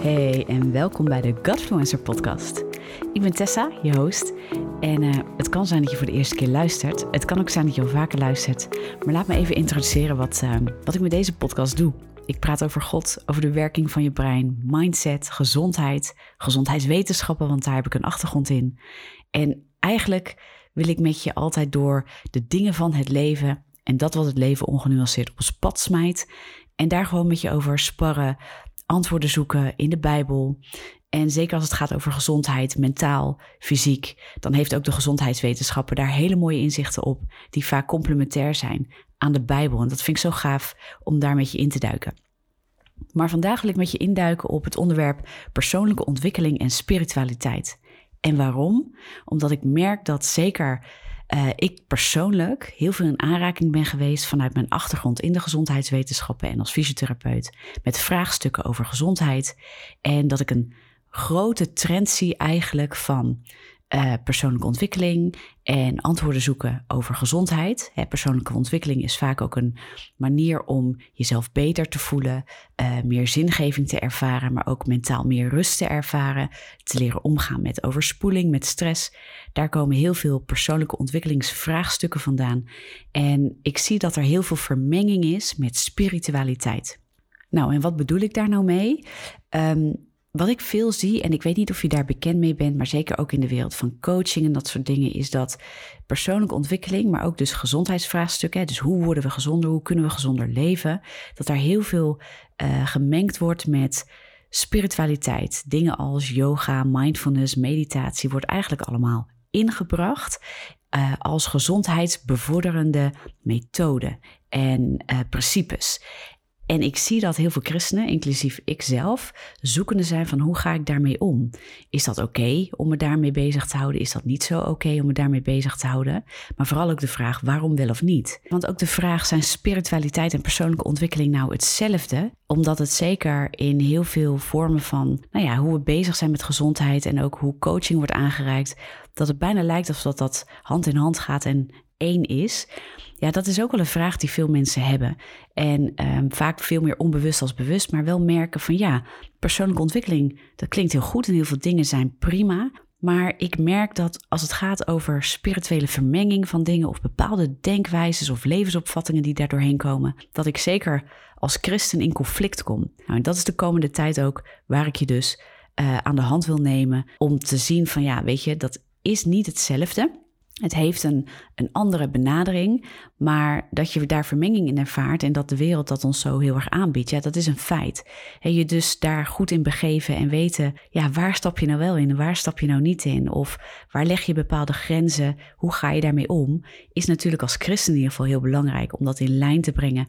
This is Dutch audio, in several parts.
Hey en welkom bij de Godfluencer podcast. Ik ben Tessa, je host. En uh, het kan zijn dat je voor de eerste keer luistert. Het kan ook zijn dat je al vaker luistert. Maar laat me even introduceren wat, uh, wat ik met deze podcast doe. Ik praat over God, over de werking van je brein, mindset, gezondheid, gezondheidswetenschappen, want daar heb ik een achtergrond in. En eigenlijk wil ik met je altijd door de dingen van het leven en dat wat het leven ongenuanceerd op ons pad smijt. En daar gewoon met je over sparren, antwoorden zoeken in de Bijbel. En zeker als het gaat over gezondheid, mentaal, fysiek, dan heeft ook de gezondheidswetenschappen daar hele mooie inzichten op, die vaak complementair zijn aan de Bijbel. En dat vind ik zo gaaf om daar met je in te duiken. Maar vandaag wil ik met je induiken op het onderwerp persoonlijke ontwikkeling en spiritualiteit. En waarom? Omdat ik merk dat zeker uh, ik persoonlijk heel veel in aanraking ben geweest vanuit mijn achtergrond in de gezondheidswetenschappen en als fysiotherapeut met vraagstukken over gezondheid. En dat ik een grote trend zie eigenlijk van uh, persoonlijke ontwikkeling en antwoorden zoeken over gezondheid. Persoonlijke ontwikkeling is vaak ook een manier om jezelf beter te voelen, uh, meer zingeving te ervaren, maar ook mentaal meer rust te ervaren, te leren omgaan met overspoeling, met stress. Daar komen heel veel persoonlijke ontwikkelingsvraagstukken vandaan. En ik zie dat er heel veel vermenging is met spiritualiteit. Nou, en wat bedoel ik daar nou mee? Um, wat ik veel zie, en ik weet niet of je daar bekend mee bent, maar zeker ook in de wereld van coaching en dat soort dingen, is dat persoonlijke ontwikkeling, maar ook dus gezondheidsvraagstukken, dus hoe worden we gezonder, hoe kunnen we gezonder leven, dat daar heel veel uh, gemengd wordt met spiritualiteit. Dingen als yoga, mindfulness, meditatie wordt eigenlijk allemaal ingebracht uh, als gezondheidsbevorderende methode en uh, principes. En ik zie dat heel veel christenen, inclusief ikzelf, zoekende zijn van hoe ga ik daarmee om? Is dat oké om me daarmee bezig te houden? Is dat niet zo oké om me daarmee bezig te houden? Maar vooral ook de vraag waarom wel of niet? Want ook de vraag zijn spiritualiteit en persoonlijke ontwikkeling nou hetzelfde? Omdat het zeker in heel veel vormen van, nou ja, hoe we bezig zijn met gezondheid en ook hoe coaching wordt aangereikt, dat het bijna lijkt alsof dat, dat hand in hand gaat en één is. Ja, dat is ook wel een vraag die veel mensen hebben. En um, vaak veel meer onbewust als bewust, maar wel merken van ja, persoonlijke ontwikkeling, dat klinkt heel goed en heel veel dingen zijn prima. Maar ik merk dat als het gaat over spirituele vermenging van dingen of bepaalde denkwijzes of levensopvattingen die daar doorheen komen, dat ik zeker als christen in conflict kom. Nou, en dat is de komende tijd ook waar ik je dus uh, aan de hand wil nemen om te zien van ja, weet je, dat is niet hetzelfde. Het heeft een, een andere benadering, maar dat je daar vermenging in ervaart en dat de wereld dat ons zo heel erg aanbiedt, ja, dat is een feit. En je dus daar goed in begeven en weten, ja, waar stap je nou wel in waar stap je nou niet in? Of waar leg je bepaalde grenzen? Hoe ga je daarmee om? Is natuurlijk als christen in ieder geval heel belangrijk om dat in lijn te brengen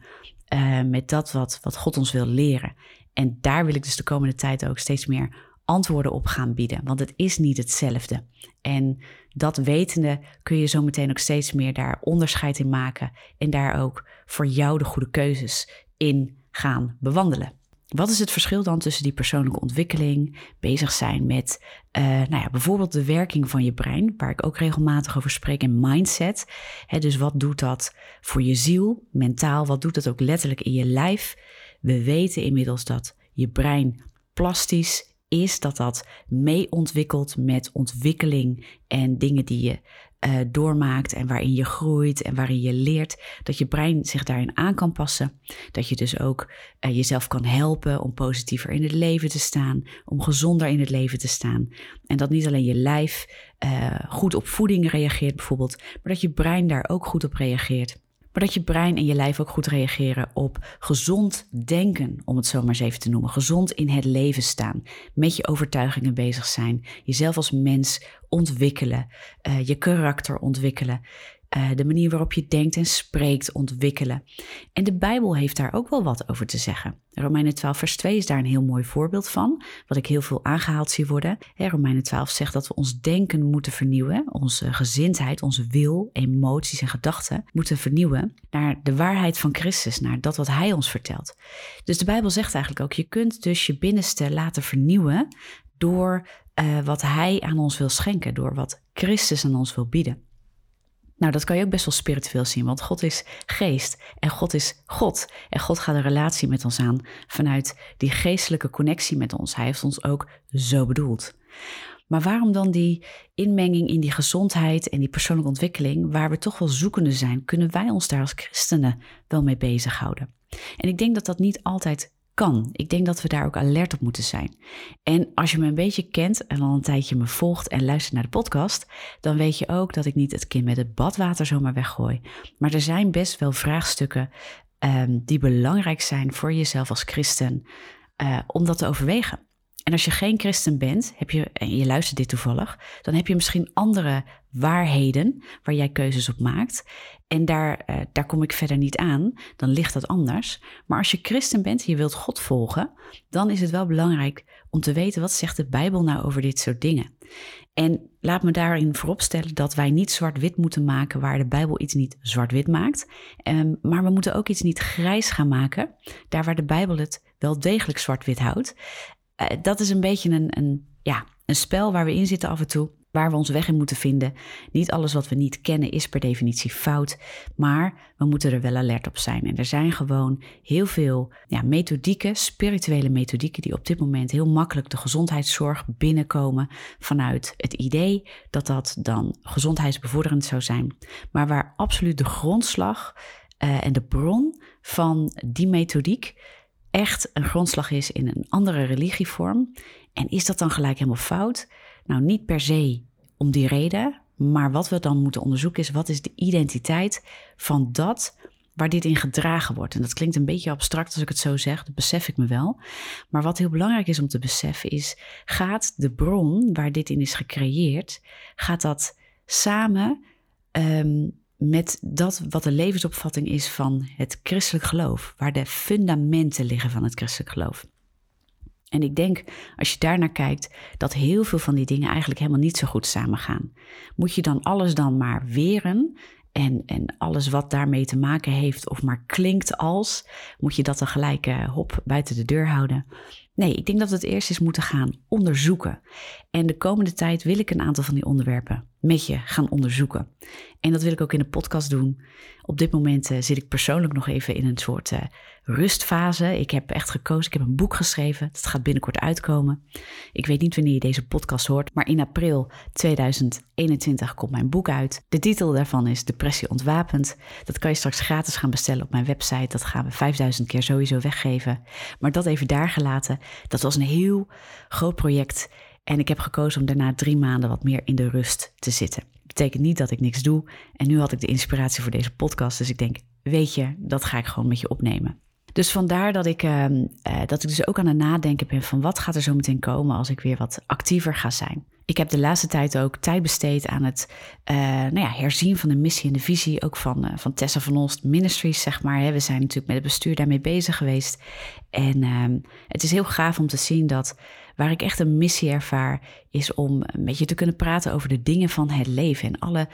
uh, met dat wat, wat God ons wil leren. En daar wil ik dus de komende tijd ook steeds meer antwoorden op gaan bieden, want het is niet hetzelfde. En dat wetende kun je zo meteen ook steeds meer daar onderscheid in maken en daar ook voor jou de goede keuzes in gaan bewandelen. Wat is het verschil dan tussen die persoonlijke ontwikkeling, bezig zijn met uh, nou ja, bijvoorbeeld de werking van je brein, waar ik ook regelmatig over spreek, en mindset. Dus wat doet dat voor je ziel, mentaal, wat doet dat ook letterlijk in je lijf? We weten inmiddels dat je brein plastisch is dat dat mee ontwikkelt met ontwikkeling en dingen die je uh, doormaakt en waarin je groeit en waarin je leert, dat je brein zich daarin aan kan passen. Dat je dus ook uh, jezelf kan helpen om positiever in het leven te staan, om gezonder in het leven te staan. En dat niet alleen je lijf uh, goed op voeding reageert bijvoorbeeld, maar dat je brein daar ook goed op reageert maar dat je brein en je lijf ook goed reageren op gezond denken, om het zo maar eens even te noemen. Gezond in het leven staan, met je overtuigingen bezig zijn, jezelf als mens ontwikkelen, uh, je karakter ontwikkelen. Uh, de manier waarop je denkt en spreekt ontwikkelen. En de Bijbel heeft daar ook wel wat over te zeggen. Romeinen 12, vers 2 is daar een heel mooi voorbeeld van, wat ik heel veel aangehaald zie worden. Hè, Romeinen 12 zegt dat we ons denken moeten vernieuwen, onze gezindheid, onze wil, emoties en gedachten moeten vernieuwen naar de waarheid van Christus, naar dat wat Hij ons vertelt. Dus de Bijbel zegt eigenlijk ook, je kunt dus je binnenste laten vernieuwen door uh, wat Hij aan ons wil schenken, door wat Christus aan ons wil bieden. Nou, dat kan je ook best wel spiritueel zien, want God is geest en God is God. En God gaat een relatie met ons aan vanuit die geestelijke connectie met ons. Hij heeft ons ook zo bedoeld. Maar waarom dan die inmenging in die gezondheid en die persoonlijke ontwikkeling, waar we toch wel zoekende zijn, kunnen wij ons daar als christenen wel mee bezighouden? En ik denk dat dat niet altijd Ik denk dat we daar ook alert op moeten zijn. En als je me een beetje kent en al een tijdje me volgt en luistert naar de podcast, dan weet je ook dat ik niet het kind met het badwater zomaar weggooi. Maar er zijn best wel vraagstukken um, die belangrijk zijn voor jezelf als christen uh, om dat te overwegen. En als je geen christen bent, heb je, en je luistert dit toevallig, dan heb je misschien andere waarheden waar jij keuzes op maakt. En daar, uh, daar kom ik verder niet aan, dan ligt dat anders. Maar als je christen bent en je wilt God volgen, dan is het wel belangrijk om te weten wat zegt de Bijbel nou over dit soort dingen. En laat me daarin vooropstellen dat wij niet zwart-wit moeten maken waar de Bijbel iets niet zwart-wit maakt. Um, maar we moeten ook iets niet grijs gaan maken, daar waar de Bijbel het wel degelijk zwart-wit houdt. Uh, dat is een beetje een, een, ja, een spel waar we in zitten af en toe waar we ons weg in moeten vinden. Niet alles wat we niet kennen is per definitie fout, maar we moeten er wel alert op zijn. En er zijn gewoon heel veel ja, methodieken, spirituele methodieken, die op dit moment heel makkelijk de gezondheidszorg binnenkomen vanuit het idee dat dat dan gezondheidsbevorderend zou zijn. Maar waar absoluut de grondslag uh, en de bron van die methodiek echt een grondslag is in een andere religievorm. En is dat dan gelijk helemaal fout? Nou, niet per se om die reden, maar wat we dan moeten onderzoeken is wat is de identiteit van dat waar dit in gedragen wordt. En dat klinkt een beetje abstract als ik het zo zeg, dat besef ik me wel. Maar wat heel belangrijk is om te beseffen is, gaat de bron waar dit in is gecreëerd, gaat dat samen um, met dat wat de levensopvatting is van het christelijk geloof, waar de fundamenten liggen van het christelijk geloof. En ik denk, als je daarnaar kijkt, dat heel veel van die dingen eigenlijk helemaal niet zo goed samengaan. Moet je dan alles dan maar weren en, en alles wat daarmee te maken heeft of maar klinkt als, moet je dat dan gelijk uh, hop buiten de deur houden? Nee, ik denk dat we het eerst eens moeten gaan onderzoeken. En de komende tijd wil ik een aantal van die onderwerpen met je gaan onderzoeken. En dat wil ik ook in de podcast doen. Op dit moment uh, zit ik persoonlijk nog even in een soort uh, rustfase. Ik heb echt gekozen, ik heb een boek geschreven. Het gaat binnenkort uitkomen. Ik weet niet wanneer je deze podcast hoort, maar in april 2021 komt mijn boek uit. De titel daarvan is Depressie ontwapend. Dat kan je straks gratis gaan bestellen op mijn website. Dat gaan we 5000 keer sowieso weggeven. Maar dat even daar gelaten. Dat was een heel groot project. En ik heb gekozen om daarna drie maanden wat meer in de rust te zitten. Betekent niet dat ik niks doe. En nu had ik de inspiratie voor deze podcast. Dus ik denk, weet je, dat ga ik gewoon met je opnemen. Dus vandaar dat ik, uh, dat ik dus ook aan het nadenken ben van wat gaat er zo meteen komen als ik weer wat actiever ga zijn. Ik heb de laatste tijd ook tijd besteed aan het uh, nou ja, herzien van de missie en de visie, ook van, uh, van Tessa van Olst Ministries, zeg maar. We zijn natuurlijk met het bestuur daarmee bezig geweest. En uh, het is heel gaaf om te zien dat waar ik echt een missie ervaar, is om met je te kunnen praten over de dingen van het leven en alle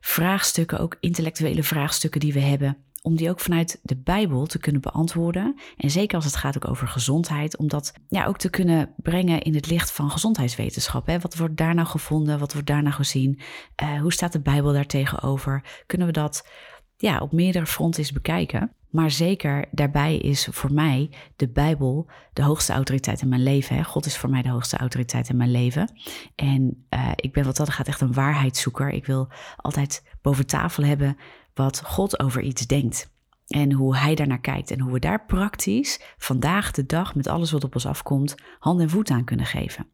vraagstukken, ook intellectuele vraagstukken die we hebben om die ook vanuit de Bijbel te kunnen beantwoorden. En zeker als het gaat ook over gezondheid, om dat ja, ook te kunnen brengen in het licht van gezondheidswetenschap. Hè? Wat wordt daar nou gevonden? Wat wordt daar nou gezien? Uh, hoe staat de Bijbel daar tegenover? Kunnen we dat ja, op meerdere fronten eens bekijken? Maar zeker daarbij is voor mij de Bijbel de hoogste autoriteit in mijn leven. Hè? God is voor mij de hoogste autoriteit in mijn leven. En uh, ik ben wat dat gaat echt een waarheidszoeker. Ik wil altijd boven tafel hebben wat God over iets denkt. En hoe hij daarnaar kijkt en hoe we daar praktisch vandaag de dag met alles wat op ons afkomt hand en voet aan kunnen geven.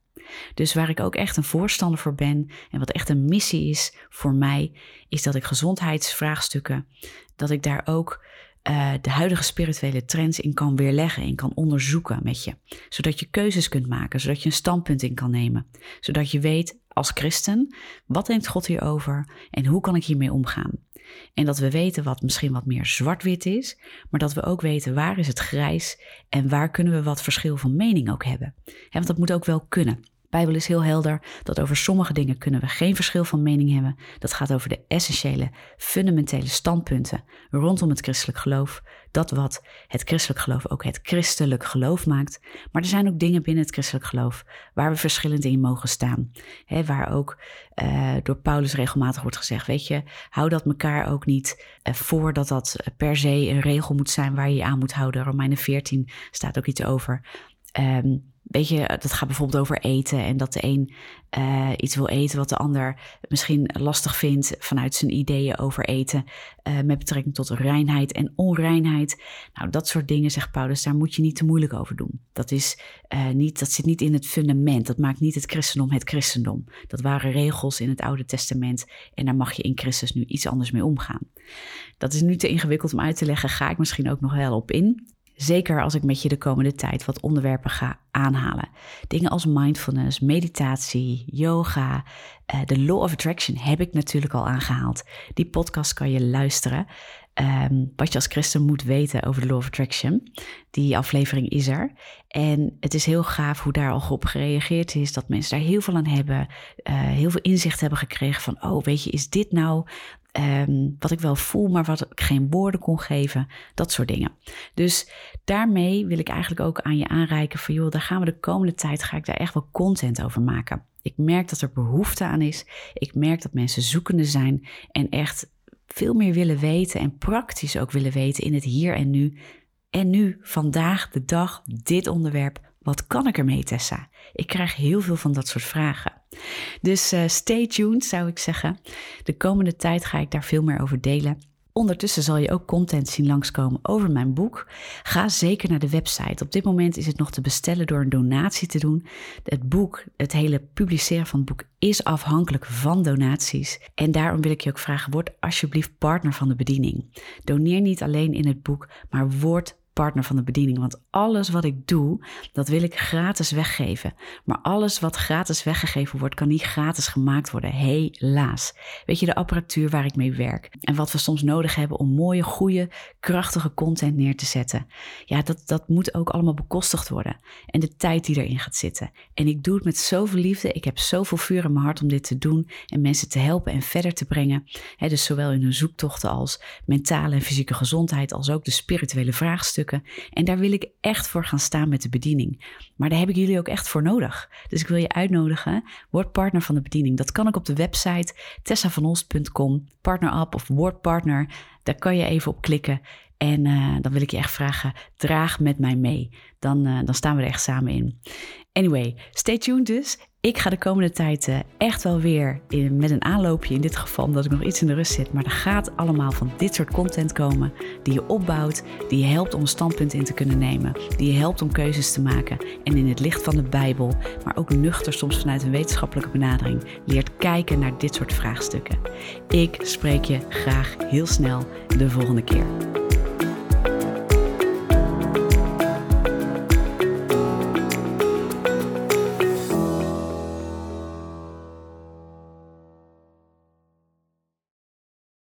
Dus waar ik ook echt een voorstander voor ben en wat echt een missie is voor mij, is dat ik gezondheidsvraagstukken, dat ik daar ook uh, de huidige spirituele trends in kan weerleggen, in kan onderzoeken met je. Zodat je keuzes kunt maken, zodat je een standpunt in kan nemen. Zodat je weet als christen, wat denkt God hierover en hoe kan ik hiermee omgaan? En dat we weten wat misschien wat meer zwart-wit is, maar dat we ook weten waar is het grijs en waar kunnen we wat verschil van mening ook hebben. want dat moet ook wel kunnen. Bijbel is heel helder dat over sommige dingen kunnen we geen verschil van mening hebben. Dat gaat over de essentiële, fundamentele standpunten rondom het christelijk geloof. Dat wat het christelijk geloof ook het christelijk geloof maakt. Maar er zijn ook dingen binnen het christelijk geloof waar we verschillend in mogen staan. waar ook uh, door Paulus regelmatig wordt gezegd, weet je, hou dat elkaar ook niet uh, voor dat dat per se een regel moet zijn waar je je aan moet houden. Romeinen 14 staat ook iets over. Um, Weet je, dat gaat bijvoorbeeld over eten en dat de een uh, iets wil eten wat de ander misschien lastig vindt vanuit zijn ideeën over eten uh, met betrekking tot reinheid en onreinheid. Nou, dat soort dingen, zegt Paulus, daar moet je niet te moeilijk over doen. Dat, is, uh, niet, dat zit niet in het fundament, dat maakt niet het christendom het christendom. Dat waren regels in het Oude Testament en daar mag je in Christus nu iets anders mee omgaan. Dat is nu te ingewikkeld om uit te leggen, ga ik misschien ook nog wel op in. Zeker als ik met je de komende tijd wat onderwerpen ga aanhalen. Dingen als mindfulness, meditatie, yoga, uh, de Law of Attraction heb ik natuurlijk al aangehaald. Die podcast kan je luisteren. Um, wat je als christen moet weten over de Law of Attraction. Die aflevering is er. En het is heel gaaf hoe daar al op gereageerd is. Dat mensen daar heel veel aan hebben. Uh, heel veel inzicht hebben gekregen van... oh, weet je, is dit nou Um, wat ik wel voel, maar wat ik geen woorden kon geven. Dat soort dingen. Dus daarmee wil ik eigenlijk ook aan je aanreiken van joh, daar gaan we de komende tijd, ga ik daar echt wel content over maken. Ik merk dat er behoefte aan is. Ik merk dat mensen zoekende zijn en echt veel meer willen weten en praktisch ook willen weten in het hier en nu. En nu, vandaag, de dag, dit onderwerp. Wat kan ik ermee, Tessa? Ik krijg heel veel van dat soort vragen. Dus uh, stay tuned, zou ik zeggen. De komende tijd ga ik daar veel meer over delen. Ondertussen zal je ook content zien langskomen over mijn boek. Ga zeker naar de website. Op dit moment is het nog te bestellen door een donatie te doen. Het boek, het hele publiceren van het boek is afhankelijk van donaties. En daarom wil ik je ook vragen: word alsjeblieft partner van de bediening. Doneer niet alleen in het boek, maar word partner van de bediening. Want alles wat ik doe, dat wil ik gratis weggeven. Maar alles wat gratis weggegeven wordt, kan niet gratis gemaakt worden. Helaas. Weet je, de apparatuur waar ik mee werk. En wat we soms nodig hebben om mooie, goede, krachtige content neer te zetten. Ja, dat, dat moet ook allemaal bekostigd worden. En de tijd die erin gaat zitten. En ik doe het met zoveel liefde. Ik heb zoveel vuur in mijn hart om dit te doen. En mensen te helpen en verder te brengen. dus zowel in hun zoektochten als mentale en fysieke gezondheid, als ook de spirituele vraagstukken en daar wil ik echt voor gaan staan met de bediening. Maar daar heb ik jullie ook echt voor nodig. Dus ik wil je uitnodigen, word partner van de bediening. Dat kan ik op de website tessavanolst.com, partner up of word partner. Daar kan je even op klikken. En uh, dan wil ik je echt vragen, draag met mij mee. Dan, uh, dan staan we er echt samen in. Anyway, stay tuned dus. Ik ga de komende tijd uh, echt wel weer met een aanloopje, in dit geval omdat ik nog iets in de rust zit. Maar er gaat allemaal van dit soort content komen die je opbouwt, die je helpt om een standpunt in te kunnen nemen, die je helpt om keuzes te maken en in het licht van de Bijbel, maar ook nuchter soms vanuit een wetenschappelijke benadering, leert kijken naar dit soort vraagstukken. Ik spreek je graag heel snel de volgende keer.